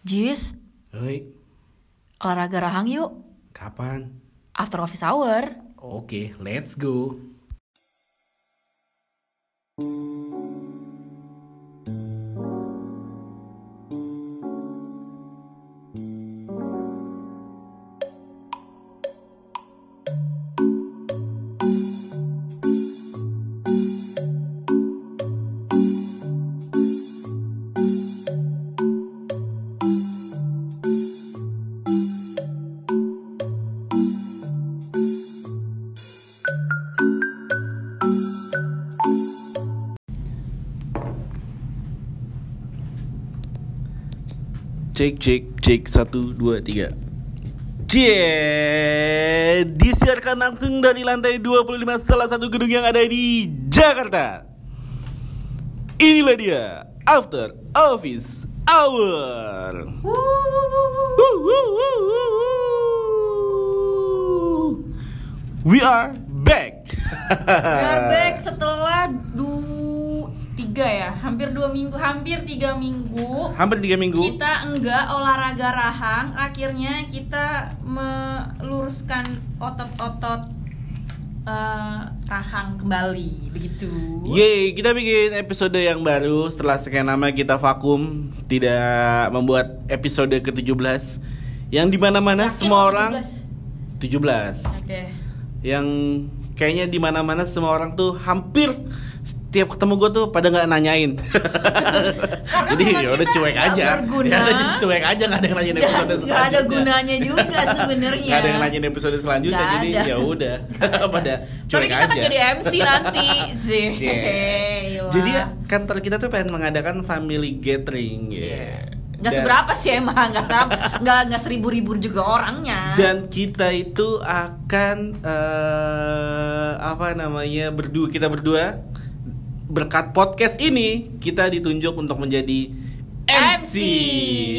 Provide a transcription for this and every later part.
Jis, Hei, olahraga rahang yuk. kapan? After office hour. Oke, let's go. Cek cek cek satu dua tiga. Cie, disiarkan langsung dari lantai 25 salah satu gedung yang ada di Jakarta. Inilah dia After Office Hour. Woo, woo, woo. We are back. Back setelah du tiga ya, hampir dua minggu, hampir tiga minggu. Hampir tiga minggu. Kita enggak olahraga rahang, akhirnya kita meluruskan otot-otot eh, rahang kembali, begitu. Yeay, kita bikin episode yang baru setelah sekian lama kita vakum tidak membuat episode ke-17 yang di mana-mana Yakin semua orang 17? 17 Oke. yang kayaknya di mana-mana semua orang tuh hampir setiap ketemu gue tuh pada nggak nanyain jadi ya udah kita cuek aja berguna. ya udah jadi cuek aja nggak ada yang nanyain episode Dan nggak ada selanjutnya. gunanya juga sebenarnya. nggak ada yang nanyain episode selanjutnya jadi ya udah pada Tapi cuek kita aja kan jadi MC nanti sih. Yeah. Gila. Jadi ya, kantor kita tuh pengen mengadakan family gathering. Yeah. Nggak Dan- seberapa sih emang, nggak seberapa, nggak nggak seribu-ribu juga orangnya. Dan kita itu akan eh, apa namanya berdua kita berdua berkat podcast ini kita ditunjuk untuk menjadi MC,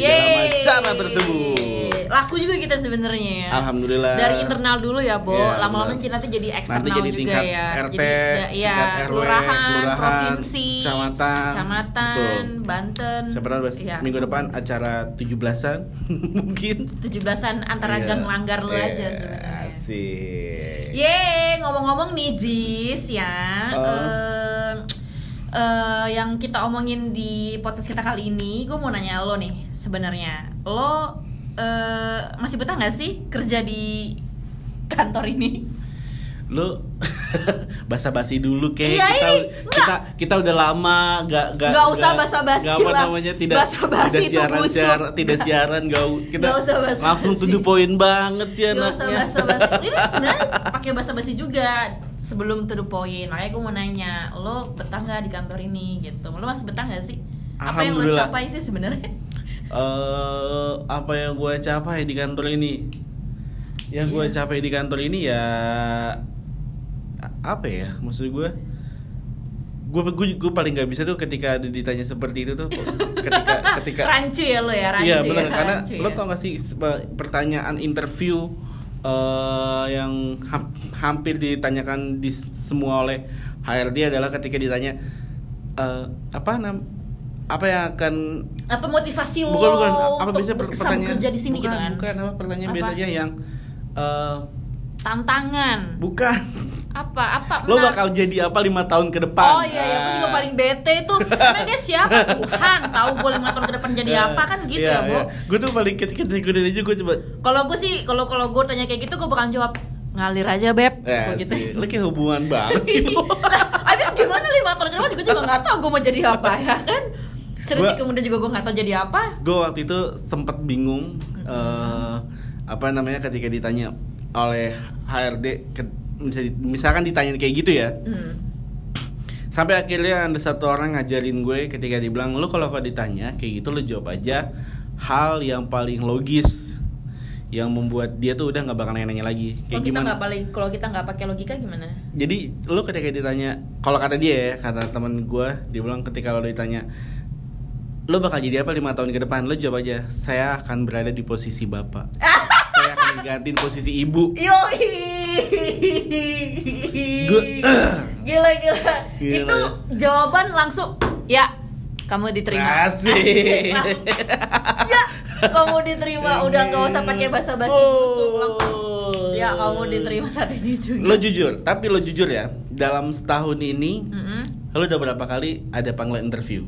dalam Yeay. acara tersebut. Laku juga kita sebenarnya ya. Alhamdulillah. Dari internal dulu ya, Bo. Iya, Lama-lama benar. nanti jadi eksternal Nanti jadi juga tingkat ya. RT, jadi ya, tingkat RW, kelurahan, kelurahan, provinsi, kecamatan. kecamatan, Betul. Banten. Bes- Iya. minggu depan acara 17-an mungkin. 17-an antara Iya. gang langgar lu aja Iya, sebenarnya. Asik. Yeay, ngomong-ngomong nih Jis ya Oh. eh, eh, Yang kita omongin di podcast kita kali ini Gue mau nanya lo nih sebenarnya Lo eh, masih betah gak sih kerja di kantor ini? lu basa-basi dulu kayak Iya, kita, ini, kita kita udah lama gak gak Nggak usah basa-basi nggak apa lah. namanya tidak Basa-basi tidak siaran busuk. siaran tidak siaran gak kita Nggak usah basa-basi. langsung to the point banget sih Gak usah anaknya basa-basi Ini sebenarnya pakai basa-basi juga sebelum to the point Makanya gue mau nanya Lo betah gak di kantor ini gitu Lo masih betah gak sih? Apa yang lo capai sih sebenarnya? Eh, apa yang gue capai di kantor ini yang gue Iya. capai di kantor ini ya apa ya maksud gue gue gue gue paling nggak bisa tuh ketika ditanya seperti itu tuh ketika ketika rancu ya lo ya rancu Iya ya, benar karena rancu lo ya. tau gak sih pertanyaan interview eh, yang ham- hampir ditanyakan di semua oleh HRD adalah ketika ditanya eh, apa nam apa yang akan apa motivasi lo bukan bukan. Apa bersama pertanyaan? kerja di sini bukan, gitu kan? bukan. Apa pertanyaan Apa? biasanya yang eh, tantangan. Bukan apa? Apa lo bakal jadi apa lima tahun ke depan? Oh iya iya. Gue juga Ah. paling bete tuh. Karena dia siapa? Tuhan. Tahu gue lima tahun ke depan jadi apa? Kan gitu Iya, ya bu gue tuh paling ketika gue aja gue coba kalau gue sih kalau kalau gue tanya kayak gitu gue bakal jawab ngalir aja beb. Eh, Gua gitu. sih, lo kayak hubungan banget sih lo. Abis gimana lima tahun ke depan? Gue juga nggak tahu gue mau jadi apa ya kan? Gua- kemudian juga gue nggak tahu jadi apa. Gue waktu itu sempet bingung eh, apa namanya ketika ditanya oleh HRD ke- misalkan ditanya kayak gitu ya Hmm. sampai akhirnya ada satu orang ngajarin gue ketika dibilang lu kalau kau ditanya kayak gitu lu jawab aja hal yang paling logis yang membuat dia tuh udah nggak bakal nanya-nanya lagi Kalau kayak kita gimana nggak paling kalau kita nggak pakai logika gimana? jadi lu ketika ditanya kalau kata dia ya kata teman gue dia bilang ketika lo ditanya lo bakal jadi apa lima tahun ke depan lo jawab aja saya akan berada di posisi bapak saya akan gantiin posisi ibu Yoi. Gila, gila Gila. Itu jawaban langsung ya kamu diterima. Asik. Ya kamu diterima udah nggak usah pakai basa-basi busuk langsung ya kamu diterima saat ini juga Lo jujur, tapi lo jujur ya, dalam setahun ini Mm-mm. lo udah berapa kali ada panggilan interview?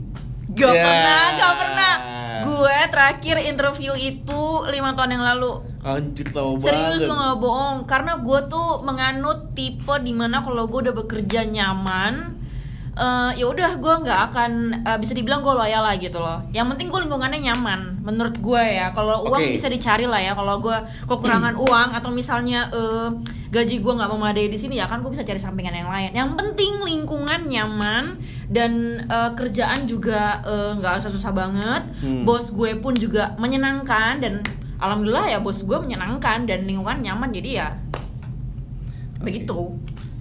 Gak Ya. pernah, gak pernah. Gue terakhir interview itu lima tahun yang lalu. Anjir lama Serius banget. lo gak bohong Karena gue tuh menganut tipe di mana kalau gue udah bekerja nyaman eh ya udah gue nggak akan eh, bisa dibilang gue loyal lah gitu loh. Yang penting gue lingkungannya nyaman menurut gue ya. Kalau uang Oke. bisa dicari lah ya. Kalau gue kekurangan uang atau misalnya eh, gaji gue nggak memadai di sini ya kan gue bisa cari sampingan yang lain. Yang penting lingkungan nyaman dan eh, kerjaan juga nggak usah susah banget. Hmm. bos gue pun juga menyenangkan dan alhamdulillah ya bos gue menyenangkan dan lingkungan nyaman. Jadi ya begitu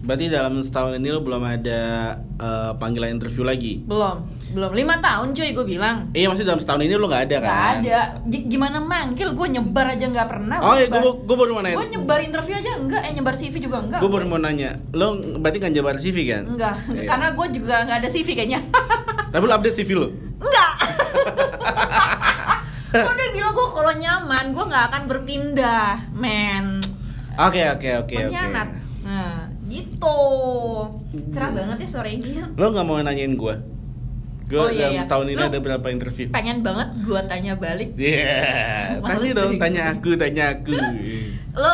Berarti dalam setahun ini lo belum ada eh, panggilan interview lagi? belum. Belum. Lima tahun cuy gue bilang. Iya maksudnya dalam setahun ini lo nggak ada kan? Gak ada. G- gimana manggil gue nyebar aja nggak pernah. Oh iya, gue gue baru mau gue nanya. nyebar interview aja enggak eh nyebar CV juga enggak Gue baru mau nanya, lo berarti kan jabar CV kan? enggak Iya. karena gue juga nggak ada CV kayaknya. Tapi lo update CV lo? enggak gue udah bilang gue kalau nyaman gue nggak akan berpindah men. Oke oke oke oke. pengkhianat. Nah gitu cerah banget ya sore ini Lo nggak mau nanyain gue? Gue Oh, iya, iya. tahun ini Lo- ada berapa interview? pengen banget gue tanya balik Iya, Males tanya dong, tanya aku, tanya aku. lo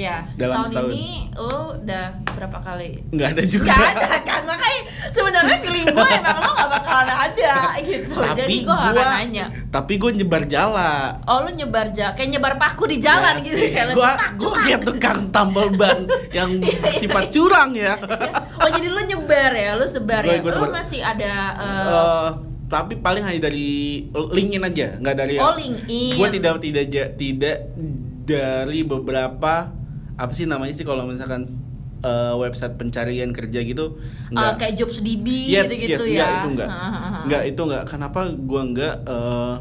ya Dalam setahun setahun. ini lo udah berapa kali Nggak ada juga. Gak ada kan makanya sebenarnya feeling gue emang lo gak bakalan ada gitu jadi tapi gue gak akan nanya tapi gue nyebar jala. oh lo nyebar ja kayak nyebar paku di jalan gitu kayak gue gue kayak tukang tambal ban yang Iya, iya, sifat iya. curang ya. oh jadi lo nyebar ya lo sebar Gua- ya gua lo sebar. masih ada eh, Eh, tapi paling hanya dari LinkedIn aja, nggak dari. Oh, LinkedIn. Gue tidak tidak tidak dari beberapa apa sih namanya sih kalau misalkan eh, website pencarian kerja gitu eh, kayak jobs DB Yes, gitu gitu yes, ya enggak, itu enggak. Enggak, itu enggak. Kenapa gua enggak eh,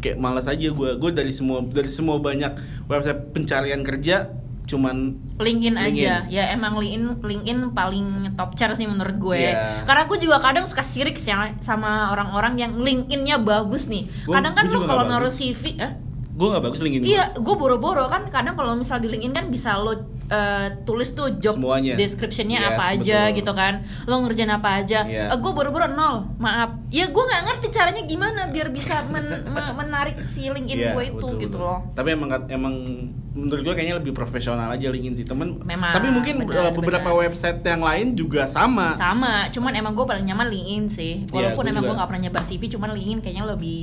kayak malas aja gua. Gua dari semua dari semua banyak website pencarian kerja cuman LinkedIn aja ya emang LinkedIn LinkedIn paling top chair sih menurut gue Iya. karena gue juga kadang suka sirik sih sama orang-orang yang LinkedIn-nya bagus nih Gua- kadang kan lo kalau naruh. CV eh? Gua nggak bagus LinkedIn. Iya, gue boro-boro kan kadang kalau misal di LinkedIn kan bisa lo eh, tulis tuh job Semuanya. description-nya Yes, apa aja betul. gitu kan. Lo ngerjain apa aja. Iya. gue boro-boro nol, maaf. Ya gue nggak ngerti caranya gimana biar bisa men- me- menarik si LinkedIn Iya, gue itu betul, gitu betul. loh. Tapi emang emang menurut gua kayaknya lebih profesional aja LinkedIn sih temen. Memang, Tapi mungkin benar, eh, beberapa benar. website yang lain juga sama. Sama, cuman emang gue paling nyaman LinkedIn sih. Walaupun Iya, gua emang gue nggak pernah nyebar CV, cuman LinkedIn kayaknya lebih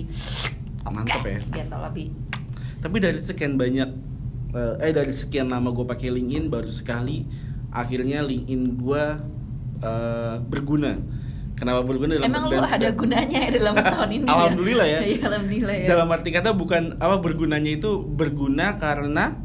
Mantap ya. Gitu lebih. Tapi dari sekian banyak eh, eh dari sekian lama gue pakai LinkedIn baru sekali akhirnya LinkedIn gue eh, berguna. Kenapa berguna dalam Emang lo ada dan- gunanya ya dalam setahun ini? Alhamdulillah ya. Iya, alhamdulillah ya. Dalam arti kata bukan apa bergunanya itu berguna karena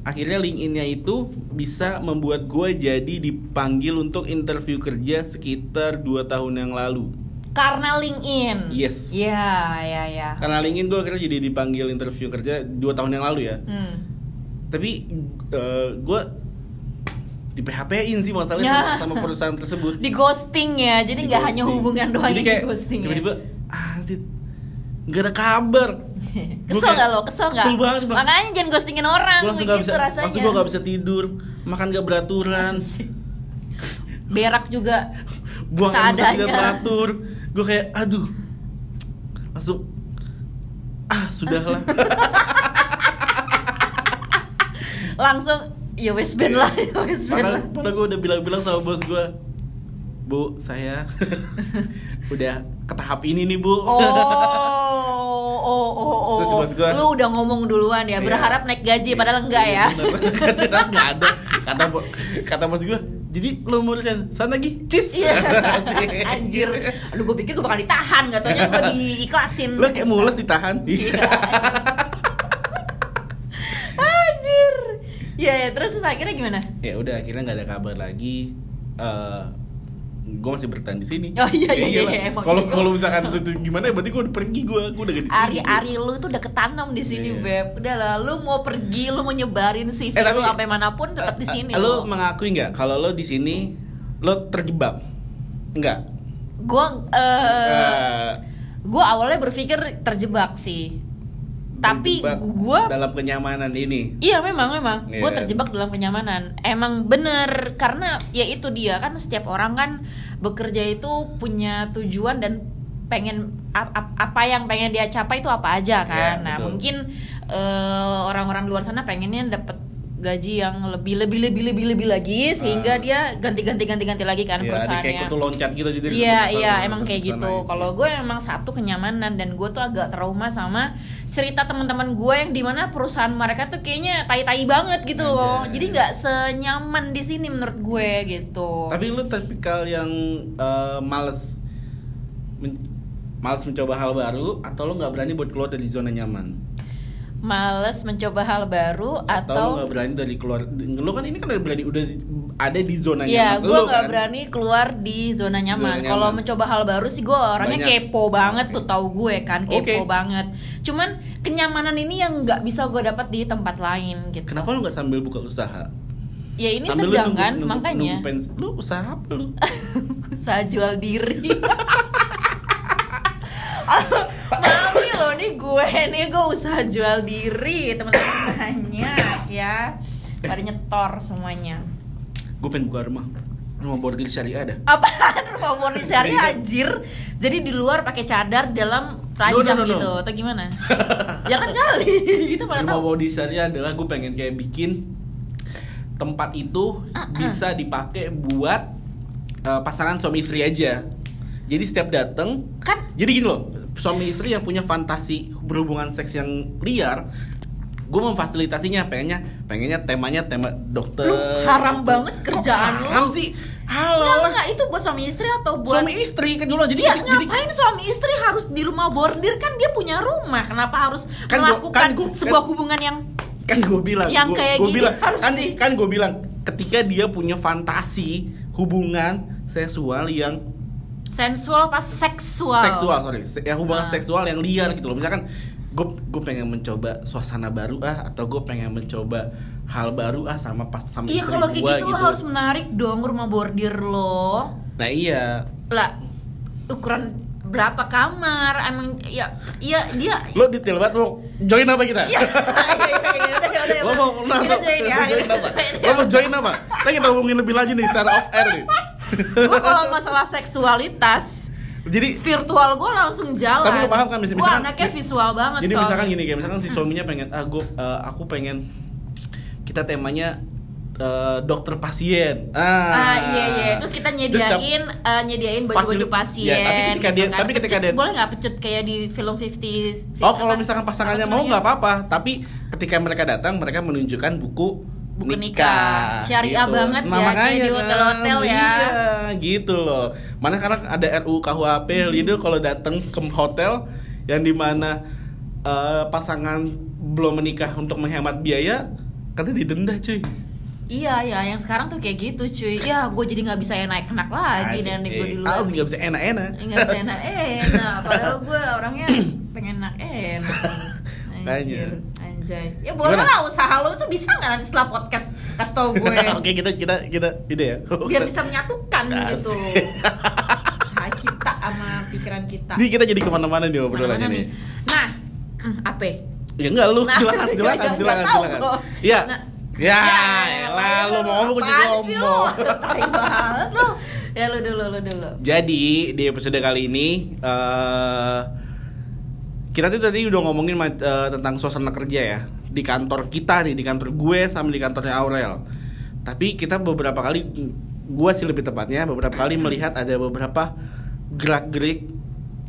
akhirnya LinkedIn-nya itu bisa membuat gue jadi dipanggil untuk interview kerja sekitar 2 tahun yang lalu. Karena LinkedIn. Yes. Iya, iya, iya. Karena LinkedIn gue akhirnya jadi dipanggil interview kerja 2 tahun yang lalu ya. Hmm. Tapi gue di PHP-in sih masalahnya Ya. sama, sama perusahaan tersebut. Di ghosting ya. Jadi Di nggak hanya hubungan doang Jadi kayak di ghosting tiba-tiba ya. ah nggak ada kabar. Kesel nggak lo? Kesel nggak? Kesel banget, Bang. Makanya jangan ghostingin orang. Gue langsung gak gitu bisa, rasanya. langsung gue gak bisa tidur, makan gak beraturan, Berak juga. buang air besar tidak teratur. Gue kayak, aduh, langsung, ah sudahlah. Langsung ya wes band lah, ya wes band lah. Padahal, gue udah bilang-bilang sama bos gue, bu saya udah ke tahap ini nih bu. Oh, oh, oh, oh. Terus bos gua- Lu udah ngomong duluan ya, Iya. berharap naik gaji padahal enggak ya. Iya, Nggak ada. Kata kata bos gue, jadi lo mau resign sana lagi, cis. Iya. Anjir. Aduh gue pikir gue bakal ditahan, gak taunya gue diiklasin. Lo kayak mules ditahan. Iya. Anjir. Ya, ya, terus terus akhirnya gimana? ya udah akhirnya nggak ada kabar lagi. Eh gue masih bertahan di sini. Oh, iya, iya, iya, emang Kalau iya. kalau misalkan itu, itu gimana berarti gue udah pergi gue, gue udah gak di sini. Ari-ari lu tuh udah ketanam di sini, Iya. Beb. Udah lah, lu mau pergi, lu mau nyebarin CV Eh, tapi- lu sampai mana pun tetap di Eh, sini. eh, Lo mengakui nggak kalau lo di sini lo terjebak? Enggak. Gua eh Eh, gue awalnya berpikir terjebak sih tapi gue dalam kenyamanan ini Iya memang memang gue Iya. terjebak dalam kenyamanan emang bener karena ya itu dia kan setiap orang kan bekerja itu punya tujuan dan pengen ap- ap- apa yang pengen dia capai itu apa aja kan Iya, nah betul. mungkin eh, orang-orang luar sana pengennya dapat gaji yang lebih lebih lebih lebih lebih lagi sehingga Ah. dia ganti-ganti ganti-ganti lagi kan ya, ada perusahaannya kayak kutu loncat gitu jadi Iya iya emang kayak gitu. itu. Kalau gue emang satu kenyamanan dan gue tuh agak trauma sama cerita teman-teman gue yang di mana perusahaan mereka tuh kayaknya tai-tai banget gitu loh. Anjay. Jadi nggak senyaman di sini menurut gue gitu. tapi lu tipikal yang eh, males men- males mencoba hal baru atau lu nggak berani buat keluar dari zona nyaman Males mencoba hal baru atau, atau nggak berani dari keluar lu kan ini kan udah berani udah ada di zona Iya, nyaman gue nggak kan? berani keluar di zona nyaman. Zona Kalau nyaman. mencoba hal baru sih gue orangnya Banyak. kepo banget Oke. tuh tahu gue kan kepo Oke. banget. Cuman kenyamanan ini yang nggak bisa gue dapat di tempat lain gitu. kenapa lu nggak sambil buka usaha Ya ini Sambil sedang nunggu- kan nunggu- makanya. nunggu pens- lu usaha apa lu usaha jual diri Gue nih gue usaha jual diri teman-teman banyak ya. Pada nyetor semuanya. Gue pengen buka rumah. Rumah bordir syariah ada. Apaan rumah murni syariah anjir? Jadi di luar pakai cadar dalam telanjang No, no, no, no. gitu atau gimana? Ya kan kali itu pada rumah bordir syariah adalah gue pengen kayak bikin tempat itu Ah, bisa dipakai buat eh, pasangan suami istri aja. Jadi setiap dateng kan jadi gini loh suami istri yang punya fantasi berhubungan seks yang liar gue memfasilitasinya. Pengennya pengennya temanya tema dokter lu haram banget kerjaan Kok lu. Haram sih. Halo Enggak, lah. enggak, itu buat suami istri atau buat suami istri kan dulu jadi Iya, jadi ngapain suami istri harus di rumah bordir? Kan dia punya rumah. Kenapa harus Kan gua- melakukan kan gua- sebuah kan- hubungan yang kan gue bilang Yang gua- kayak gua gini bilang harus kan di- kan gue bilang ketika dia punya fantasi hubungan seksual yang sensual apa seksual? seksual sorry yang hubungan Ah. seksual yang liar gitu loh misalkan gue gue pengen mencoba suasana baru ah atau gue pengen mencoba hal baru ah sama pas sama Iya kalau kayak gua gitu, lo harus menarik dong rumah bordir lo. nah iya Lah ukuran berapa kamar? Emang ya iya dia lo detail banget lo join apa kita Iya, iya, iya, lo mau nah, lo- join ya. lo join apa lo mau join apa kita ngomongin lebih lanjut nih secara off air nih Gue kalau masalah seksualitas jadi virtual gue langsung jalan. Tapi lu paham kan, mis- Gue anaknya visual banget Jadi soalnya. misalkan gini kayak misalkan si suaminya pengen ah gua, eh, aku pengen kita temanya eh, dokter pasien. Ah, Ah iya iya. Terus kita nyediain eh, nyediain baju-baju pasien. ya, tapi ketika dia- gitu kan. tapi ketika Pecut, dia- boleh nggak pecut kayak di film 50 Oh kalau misalkan pasangannya mau nggak apa-apa, tapi ketika mereka datang mereka menunjukkan buku Buku nikah. Syariah banget ya, Nah, makanya kayak di kan, hotel-hotel ya. Iya, gitu loh. Mana sekarang ada RU KUHP, Hmm. Lido kalau datang ke hotel yang di mana eh, pasangan belum menikah untuk menghemat biaya, kata didenda cuy. Iya iya yang sekarang tuh kayak gitu cuy. Ya gue jadi nggak bisa enak-enak lagi dan gue di luar. Ah, nggak bisa enak-enak. Eh, nggak bisa enak enak. Padahal gue orangnya pengen enak enak. Anjay. Ya boleh Gimana? lah usaha lo tuh bisa nggak nanti setelah podcast kasih tau gue. Oke kita kita kita ide ya. biar bisa menyatukan gitu usaha kita sama pikiran kita Nih kita jadi ke mana-mana nih obrolannya Mana-mana nih. nah hmm, apa ya? Ya enggak lu Nah, silakan nggak- silakan silakan silakan. Iya. Nah, Ya, ya, lah lu mau ngomong lu? ngomong. Banget lu ya lu dulu lu dulu Jadi di episode kali ini eh kita tuh tadi udah ngomongin eh, tentang suasana kerja ya di kantor kita nih di kantor gue sama di kantornya Aurel. Tapi kita beberapa kali gue sih lebih tepatnya beberapa kali melihat ada beberapa gerak-gerik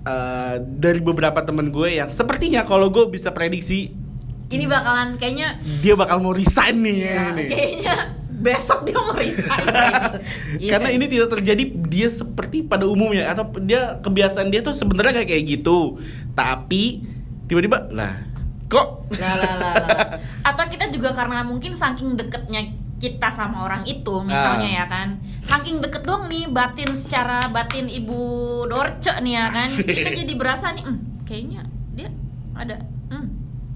eh, dari beberapa temen gue yang sepertinya kalau gue bisa prediksi ini bakalan kayaknya dia bakal mau resign nih ya, ini. kayaknya besok dia mau resign Iya. Karena ini tidak terjadi dia seperti pada umumnya atau dia kebiasaan dia tuh sebenarnya kayak kayak gitu. Tapi tiba-tiba lah kok lah lah lah lah. atau kita juga karena mungkin saking deketnya kita sama orang itu misalnya Ah. ya kan saking deket doang nih batin secara batin ibu dorce nih ya kan kita jadi berasa nih "Hmm, kayaknya dia ada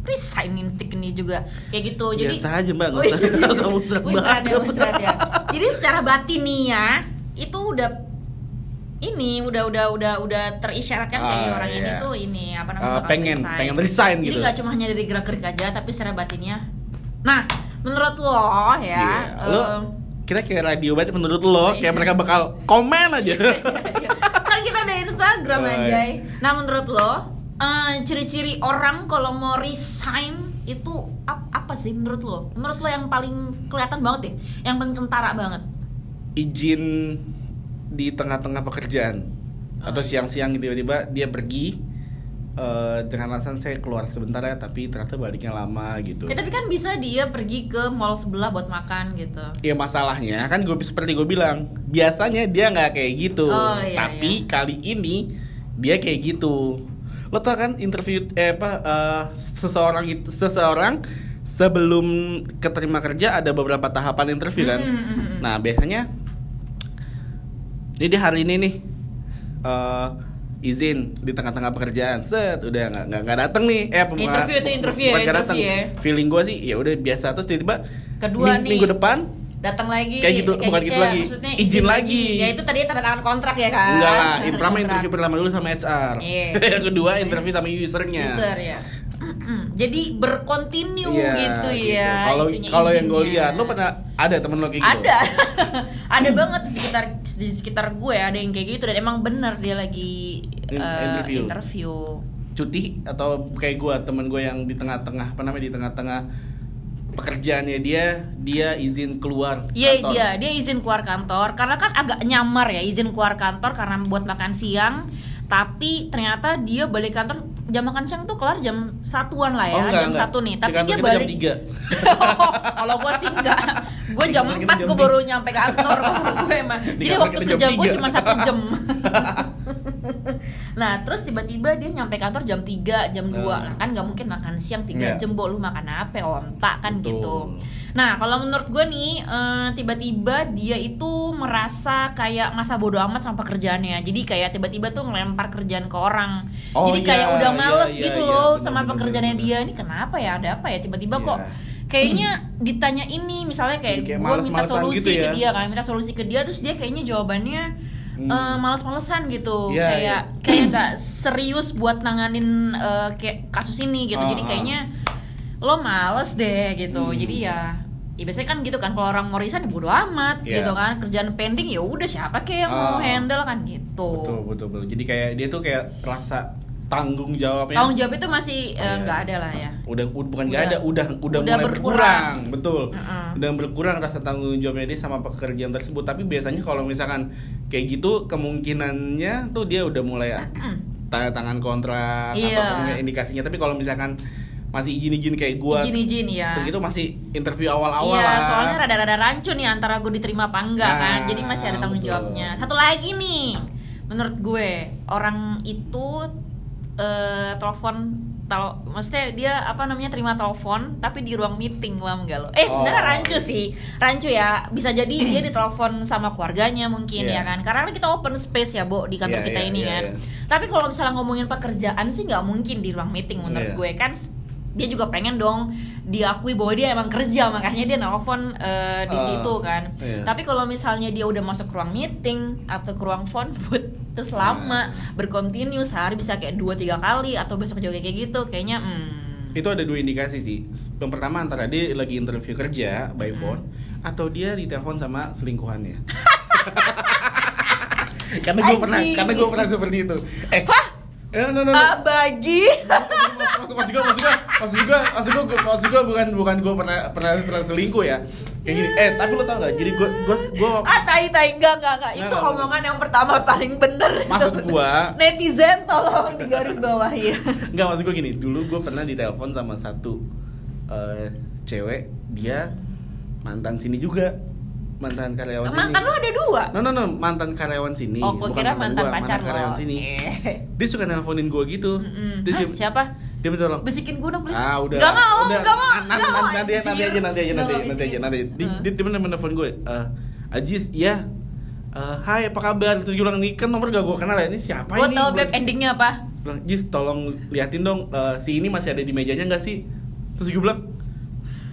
resign intik nih juga kayak gitu jadi biasa aja mbak nggak usah iya. nggak usah muter ya, ya. Jadi secara batin nih ya, itu udah ini udah udah udah udah terisyaratkan kayak Ah, orang ini iya. tuh ini apa namanya bakal pengen- resign. pengen resign Jadi gitu. nggak cuma hanya dari gerak gerik aja tapi secara batinnya. Nah, menurut lo ya, Iya. Lo em, kira kayak radio banget menurut lo Iya. kayak mereka bakal komen aja. kan kita ada Instagram Oh, aja. iya. Nah, menurut lo eh, ciri-ciri orang kalau mau resign itu ap- apa sih menurut lo? Menurut lo yang paling kelihatan banget deh, yang paling kentara banget. Izin di tengah-tengah pekerjaan atau Oh. siang-siang tiba-tiba dia pergi eh, dengan alasan saya keluar sebentar ya tapi ternyata baliknya lama gitu. Ya, tapi kan bisa dia pergi ke mall sebelah buat makan gitu. Ya masalahnya kan gue seperti gue bilang biasanya dia nggak kayak gitu, Oh, iya, tapi kali ini dia kayak gitu. Lo tau kan interview eh apa eh, seseorang itu seseorang sebelum keterima kerja ada beberapa tahapan interview kan. Hmm. Nah biasanya ini di hari ini nih eh, izin di tengah-tengah pekerjaan set udah nggak nggak nggak datang nih eh pem- Interview itu interview ya, interview ya. feeling gue sih ya udah biasa terus tiba-tiba Kedua ming- nih. minggu depan datang lagi Kayak gitu, bukan gitu kayak lagi. maksudnya Izin lagi. ya itu tadi tanda tangan kontrak ya kan Enggak lah, in- pertama interview pertama dulu sama HR. Iya. yang kedua interview sama usernya. user ya jadi berkontinu Iya, gitu ya Kalau kalau yang gue lihat, lo pernah ada temen lo kayak gitu? ada ada banget di sekitar di sekitar gue ada yang kayak gitu dan emang bener dia lagi In- eh, interview. interview. Cuti atau kayak gue temen gue yang di tengah-tengah apa namanya di tengah-tengah pekerjaannya dia dia izin keluar Iya kantor. dia dia izin keluar kantor karena kan agak nyamar ya izin keluar kantor karena buat makan siang tapi ternyata dia balik kantor jam makan siang tuh kelar jam satuan lah ya Oh, enggak, jam enggak. satu nih tapi dia balik jam 3. kalau gue sih enggak gue jam Kantor kita 4 jam gue tiga. baru nyampe kantor gue emang Di jadi waktu kerja gue tiga. cuma satu jam nah terus tiba-tiba dia nyampe kantor jam 3 jam 2 Nah. nah, kan nggak mungkin makan siang 3 Iya. jam Bo, lu makan apa? Ontak kan Betul. gitu. Nah kalau menurut gue nih eh, tiba-tiba dia itu merasa kayak masa bodoh amat sama pekerjaannya. Jadi kayak tiba-tiba tuh ngelempar kerjaan ke orang. Oh, jadi iya, kayak udah iya, males iya, gitu iya, loh bener, sama bener, pekerjaannya bener, dia. Ini kenapa ya? Ada apa ya? Tiba-tiba Iya. kok kayaknya ditanya ini. Misalnya kayak, Kayak gue minta solusi gitu ke ya. dia kan minta solusi ke dia. Terus dia kayaknya jawabannya Hmm. eh, males-malesan gitu Iya, kayak iya. kayak nggak serius buat nanganin eh, kayak kasus ini gitu Ah, jadi ah. kayaknya lo males deh gitu Hmm. jadi ya ya biasanya kan gitu kan kalau orang mau resign ya bodo amat Iya. gitu kan kerjaan pending ya udah siapa kayak yang Ah. mau handle kan gitu Betul betul betul. Jadi kayak dia tuh kayak rasa tanggung jawabnya. tanggung jawab itu masih eh, Iya. nggak ada lah ya udah bukan nggak ada udah udah, Udah mulai berkurang. berkurang, betul Mm-mm. udah berkurang rasa tanggung jawabnya dia sama pekerjaan tersebut tapi biasanya kalau misalkan kayak gitu kemungkinannya tuh dia udah mulai tanda tangan kontrak Iya. atau indikasinya tapi kalau misalkan masih izin-izin kayak gua izin-izin ya begitu masih interview awal-awal Iya, lah soalnya rada-rada rancu nih antara gue diterima apa enggak Nah, kan. Jadi masih ada tanggung betul. jawabnya. Satu lagi nih, menurut gue orang itu eh telepon kalau maksudnya dia apa namanya terima telepon tapi di ruang meeting paham enggak lo? Eh sebenarnya Oh. rancu sih, rancu ya. Bisa jadi dia ditelepon sama keluarganya mungkin Iya. ya kan. Karena kita open space ya, Bo, di kantor Iya, kita iya, ini iya, kan. iya. Tapi kalau misalnya ngomongin pekerjaan sih nggak mungkin di ruang meeting menurut Iya. gue kan dia juga pengen dong diakui bahwa dia emang kerja makanya dia nelfon eh, di Ah, situ kan. iya. Tapi kalau misalnya dia udah masuk ke ruang meeting atau ke ruang phone booth terus lama Nah. berkontinu sehari bisa kayak dua tiga kali atau besok juga kayak gitu kayaknya hmm, itu ada dua indikasi sih yang pertama antara dia lagi interview kerja by Hmm. phone atau dia ditelepon sama selingkuhannya karena gue pernah karena gue pernah seperti itu eh no, no, no, no. ah bagi maksud gue maksud gue maksud gue maksud gue maksud gue bukan bukan gue pernah pernah pernah selingkuh ya. Kayak gini. Eh tapi lo tau gak jadi gue gue gue ah tai tai. Enggak enggak enggak itu Enggak, enggak. omongan yang pertama paling bener. Maksud gue netizen tolong di garis bawah ya nggak maksud gue gini. Dulu gue pernah ditelepon sama satu eh, cewek. Dia mantan sini juga. Mantan karyawan sini. mantan lo ada dua? No no no. Mantan karyawan sini. oh gue kira mantan gua, pacar mantan karyawan lo sini. Eh. Dia suka nelponin gue gitu. Dia, Hah, dia, siapa dia minta tolong. bisikin gue dong please Ah udah. Gak mau, udah. gak mau, Nanti, gak mau, nanti, nanti, nanti aja, nanti aja, Gak nanti, nanti aja, nanti. Di, Hmm. di, dia bener menelpon gue. Eh, Ajis, ya. Eh, hai, apa kabar? Terus gue bilang, nih kan nomor gak gue kenal ya. Ini siapa gue ini? tau Bilang- beb endingnya apa bilang, Jis, tolong liatin dong. eh, si ini masih ada di mejanya nggak sih? Terus gue bilang,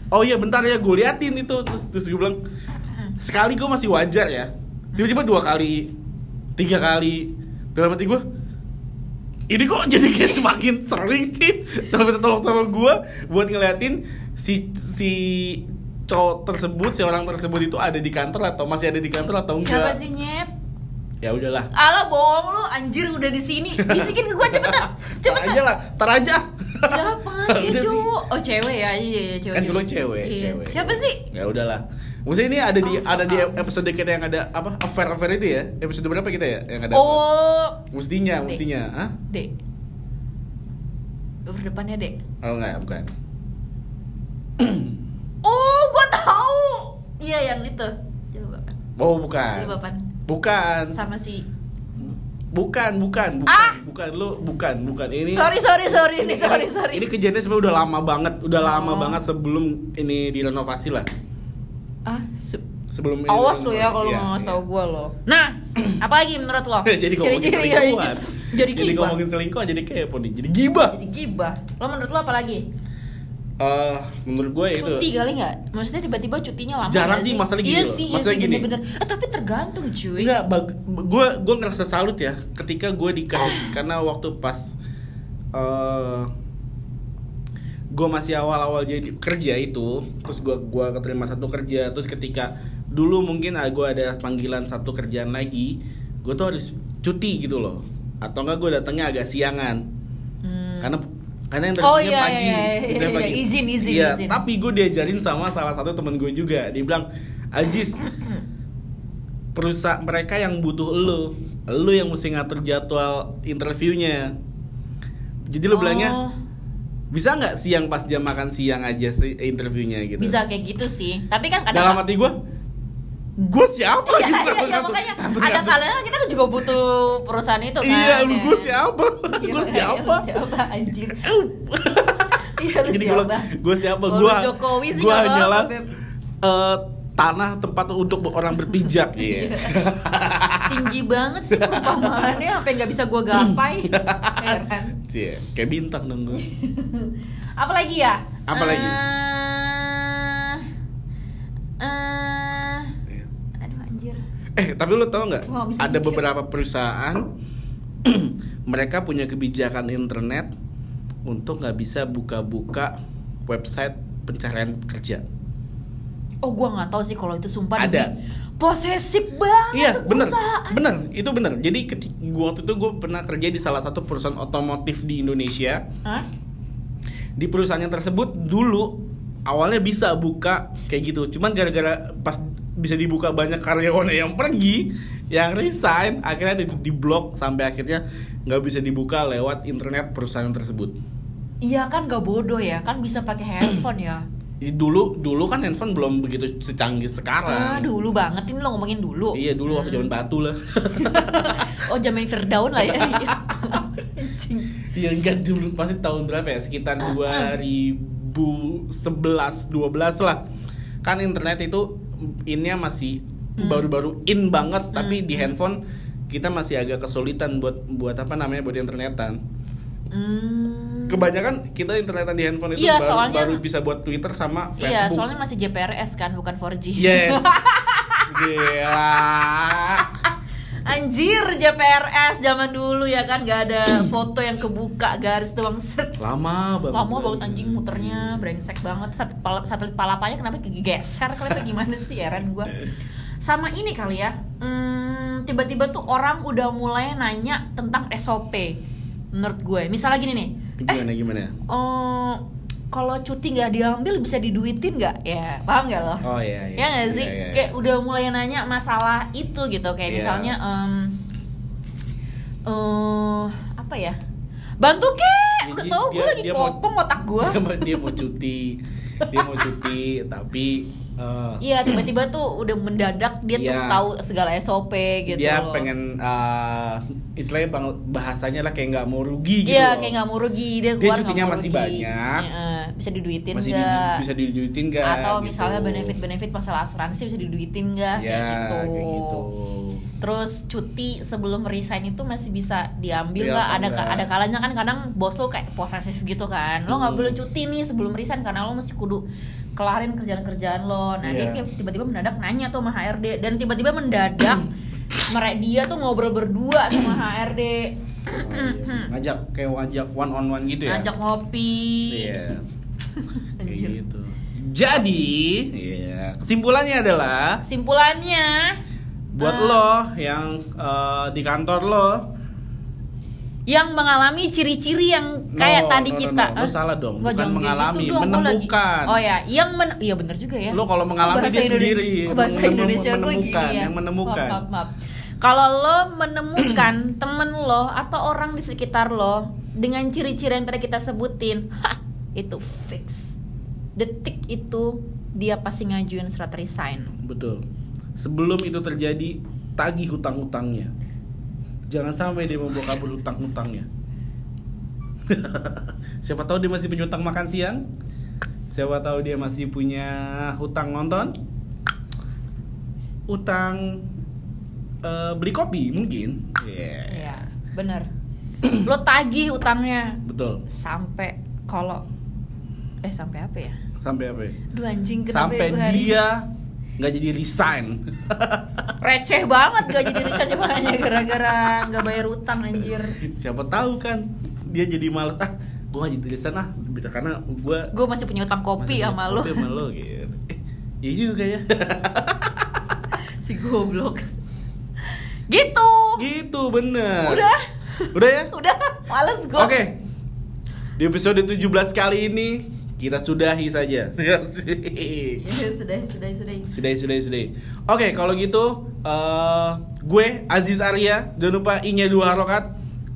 oh iya bentar ya, gue liatin itu. Terus, terus gue bilang, sekali gue masih wajar ya. Tiba-tiba dua kali tiga kali dalam hati gue ini kok jadi kayak semakin sering sih tapi minta tolong sama gue buat ngeliatin si si cowok tersebut si orang tersebut itu ada di kantor atau masih ada di kantor atau Siapa enggak sih nyet? ya udahlah Alah bohong lu, anjir udah di sini. Bisikin ke gua cepetan. tar Cepetan. aja lah tar aja Siapa? Dia cowok. Oh, cewek ya. Iya, iya, cewek. kan dulu cewek Iya. cewek Siapa sih? ya udahlah Maksudnya ini ada di ada di episode kita yang ada apa affair affair itu ya episode berapa kita ya yang ada Oh, mestinya mestinya ah Dek. Over depannya, Dek. oh enggak bukan Oh, gua tahu. Iya, yang itu. Kan. oh bukan pan. bukan Sama si bukan bukan bukan Ah! bukan lu bukan bukan ini Sorry, sorry, sorry. Ini sorry, sorry. ini kejadian sebenarnya udah lama banget udah lama Oh. banget sebelum ini direnovasi lah Ah, se- sebelum ini Awas lo ya kalau Iya, nggak ngasih iya. tau gue lo. Nah, apa lagi menurut lo? jadi Ciri-ciri ya, selingkuhan Jadi jadi gibah. ngomongin selingkuh jadi kepo nih jadi gibah Jadi gibah. Lo menurut lo apa lagi? Eh, menurut gue itu Cuti kali nggak? Maksudnya tiba-tiba cutinya lama Jarang sih, masalah gini Iya loh. sih, iya Masalah sih, gini. bener-bener. Eh, tapi tergantung cuy. Enggak, gue gue ngerasa salut ya ketika gue dikasih karena waktu pas eh gue masih awal-awal jadi kerja itu, terus gue gua keterima satu kerja, terus ketika dulu mungkin gue ada panggilan satu kerjaan lagi, gue tuh harus cuti gitu loh, atau enggak gue datangnya agak siangan, Hmm. karena karena yang Oh, interviewnya iya, pagi, iya, iya, interviewnya iya, pagi. izin, izin, Iya, izin. tapi gue diajarin sama salah satu temen gue juga, dia bilang, Ajis, perusahaan mereka yang butuh lo lo yang mesti ngatur jadwal interviewnya. Jadi lo bilangnya Oh, bisa nggak siang pas jam makan siang aja sih interviewnya gitu bisa kayak gitu sih. Tapi kan kadang dalam hati gue gue siapa Iya, gitu iya, iya, makanya ngatur- ada kalanya kita juga butuh perusahaan itu kan. iya ya. gue siapa Iya, gue iya, siapa lu siapa anjir? Iya lu jadi siapa? gue siapa Kalau gue lu Jokowi sih gue hanyalah Beb. Tanah tempat untuk orang berpijak iya Tinggi banget sih perumpamaannya sampai nggak bisa gua gapai. Heran. Cie, kayak bintang dong gue Apa lagi ya? Apa lagi? Eh, eh, aduh anjir. Eh, tapi lo tau nggak? Ada mikir. beberapa perusahaan mereka punya kebijakan internet untuk nggak bisa buka-buka website pencarian kerja. Oh gua nggak tahu sih kalau itu sumpah Ada. demi posesif banget Iya, bener, perusahaan. bener, itu bener. Jadi ketika gua waktu itu gue pernah kerja di salah satu perusahaan otomotif di Indonesia. Hah? Di perusahaan yang tersebut dulu awalnya bisa buka kayak gitu, cuman gara-gara pas bisa dibuka banyak karyawannya yang pergi, yang resign, akhirnya di, di blok sampai akhirnya nggak bisa dibuka lewat internet perusahaan tersebut. Iya kan gak bodoh ya, kan bisa pakai handphone ya. Dulu dulu kan handphone belum begitu secanggih sekarang. Ah, dulu banget ini lo ngomongin dulu. Iya dulu waktu zaman batu lah. Oh, zaman Firdaun lah ya. Iya. Enggak dulu pasti tahun berapa ya? Sekitar 2011 12 lah. Kan internet itu innya masih Hmm. baru-baru in banget tapi di handphone kita masih agak kesulitan buat buat apa namanya buat internetan. Hmm. Kebanyakan kita internetan di handphone itu Iya, baru, soalnya- baru bisa buat Twitter sama Facebook. Iya, soalnya masih JPRS kan, bukan 4G. Yes. Gila. Anjir, JPRS zaman dulu ya kan gak ada foto yang kebuka garis doang set. Lama banget. Lama banget anjing muternya, brengsek banget. Sat- pal- Satelit palapanya kenapa geser kali apa gimana sih heran gua. Sama ini kali ya. hmm, tiba-tiba tuh orang udah mulai nanya tentang SOP. Menurut gue, misalnya gini nih. Eh, Gimana gimana? oh, kalau cuti nggak diambil bisa diduitin nggak? Ya, paham nggak lo? Oh iya iya. ya nggak sih Iya, iya, iya. kayak udah mulai nanya masalah itu gitu kayak Iya. misalnya em, eh apa ya bantu kek udah tau gue lagi dia mau- kopong otak gue dia dia mau cuti dia mau cuti tapi eh, iya tiba-tiba tuh udah mendadak dia tuh Iya. tahu segala SOP gitu dia loh. pengen eh, istilahnya bang- bahasanya lah kayak nggak mau rugi gitu Iya kayak nggak mau rugi dia Dia keluar nggak cutinya masih rugi. banyak. Iya, bisa diduitin masih nggak di- bisa diduitin nggak atau gitu. misalnya benefit-benefit masalah asuransi bisa diduitin nggak ya kayak gitu. kayak gitu Terus cuti sebelum resign itu masih bisa diambil Iya, nggak? ada enggak? ada kalanya kan kadang bos lo kayak posesif gitu kan. Lo nggak Hmm. boleh cuti nih sebelum resign karena lo mesti kudu kelarin kerjaan-kerjaan lo. Nah dia Iya. tiba-tiba mendadak nanya tuh sama HRD dan tiba-tiba mendadak mereka dia tuh ngobrol berdua sama HRD ngajak kayak ngajak one on one gitu ya ngajak ngopi Iya. Kayak gitu. Jadi, iya, kesimpulannya adalah kesimpulannya buat Ah. lo yang eh, di kantor lo, yang mengalami ciri-ciri yang kayak No, tadi no, no, kita no. Lo Hah? salah dong. Nggak, Bukan kayak mengalami, gitu dong, menemukan. oh ya yang men iya bener juga ya lo kalau mengalami Bahasa dia Indonesia- sendiri. bahasa Indonesia gue menemukan, gini ya. yang menemukan. Maaf, maaf, maaf. Kalau lo menemukan temen lo atau orang di sekitar lo dengan ciri-ciri yang tadi kita sebutin, itu fix. Detik itu dia pasti ngajuin surat resign. Betul. Sebelum itu terjadi, tagih hutang-hutangnya. Jangan sampai dia membawa kabur hutang-hutangnya. Siapa tahu dia masih punya hutang makan siang. Siapa tahu dia masih punya hutang nonton. Utang eh, beli kopi mungkin. Iya. Iya, bener. lo tagih utangnya Betul. sampai kalau eh sampai apa ya? Sampai apa? ya? Duh anjing kenapa Sampai ya dia nggak jadi resign. receh banget gak jadi resign cuma hanya gara-gara nggak bayar utang anjir. Siapa tahu kan dia jadi malas ah gue gak jadi resign ah karena gue Gue masih punya utang kopi sama lo. Kopi sama lo gitu. Eh, iya juga ya. si goblok gitu gitu bener. udah Udah ya? udah males gue Oke. Di episode 17 kali ini kita sudahi saja. Ya, sudah sudah sudah sudah sudah sudah. Oke, kalau gitu eh gue Aziz Arya, jangan lupa i-nya dua harokat.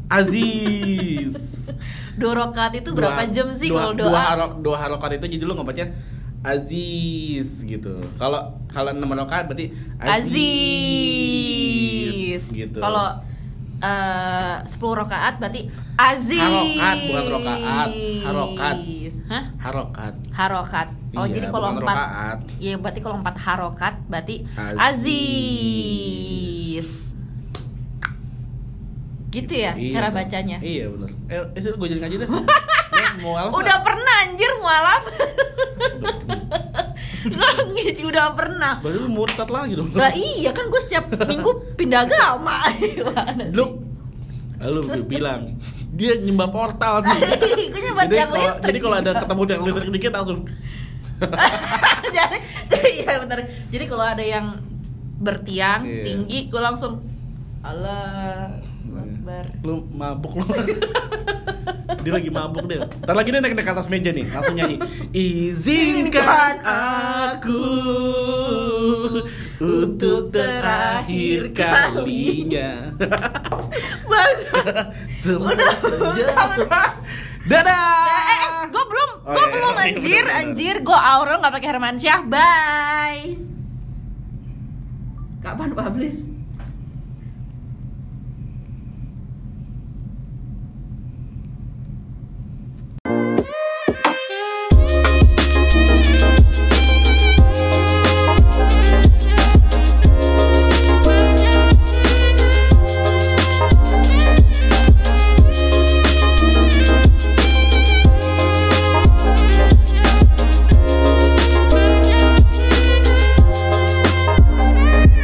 Aziz. dua rokat itu berapa Dua- jam sih dua, kalau Dua, doa haro- dua harokat itu jadi lu ngebacanya Aziz gitu. Kalau kalau enam harokat berarti Aziz gitu. kalau eh, 10 rokaat berarti Aziz Harokat, bukan rokaat. Harokat. Hah? harokat. Harokat. Oh, Iya, jadi kalau empat rokaat. Iya, berarti kalau empat harokat berarti Aziz. Aziz. Gitu ya Iya, cara bacanya. Iya benar. Eh, eh gue jadi ngaji deh. Lu mau alaf Udah pernah anjir mualaf. Nggak, udah pernah. Berarti lu murtad lagi dong. Lah iya kan gue setiap minggu pindah agama. Lu Lalu gue bilang dia nyembah portal sih. Gue nyembah jadi tiang listrik. jadi kalau ada ketemu yang listrik dikit langsung jadi iya benar. Jadi kalau ada yang bertiang Iya. tinggi gue langsung Allah Akbar. lu mabuk lu. dia lagi mabuk deh. Ntar lagi dia naik naik atas meja nih, langsung nyanyi. Izinkan aku untuk terakhir kalinya. Bang. Semua sejauh. Dadah. Eh, eh, gue belum, Oh, gue iya, belum iya, anjir, anjir, gue Aurel nggak pakai Hermansyah, bye. Kapan publish?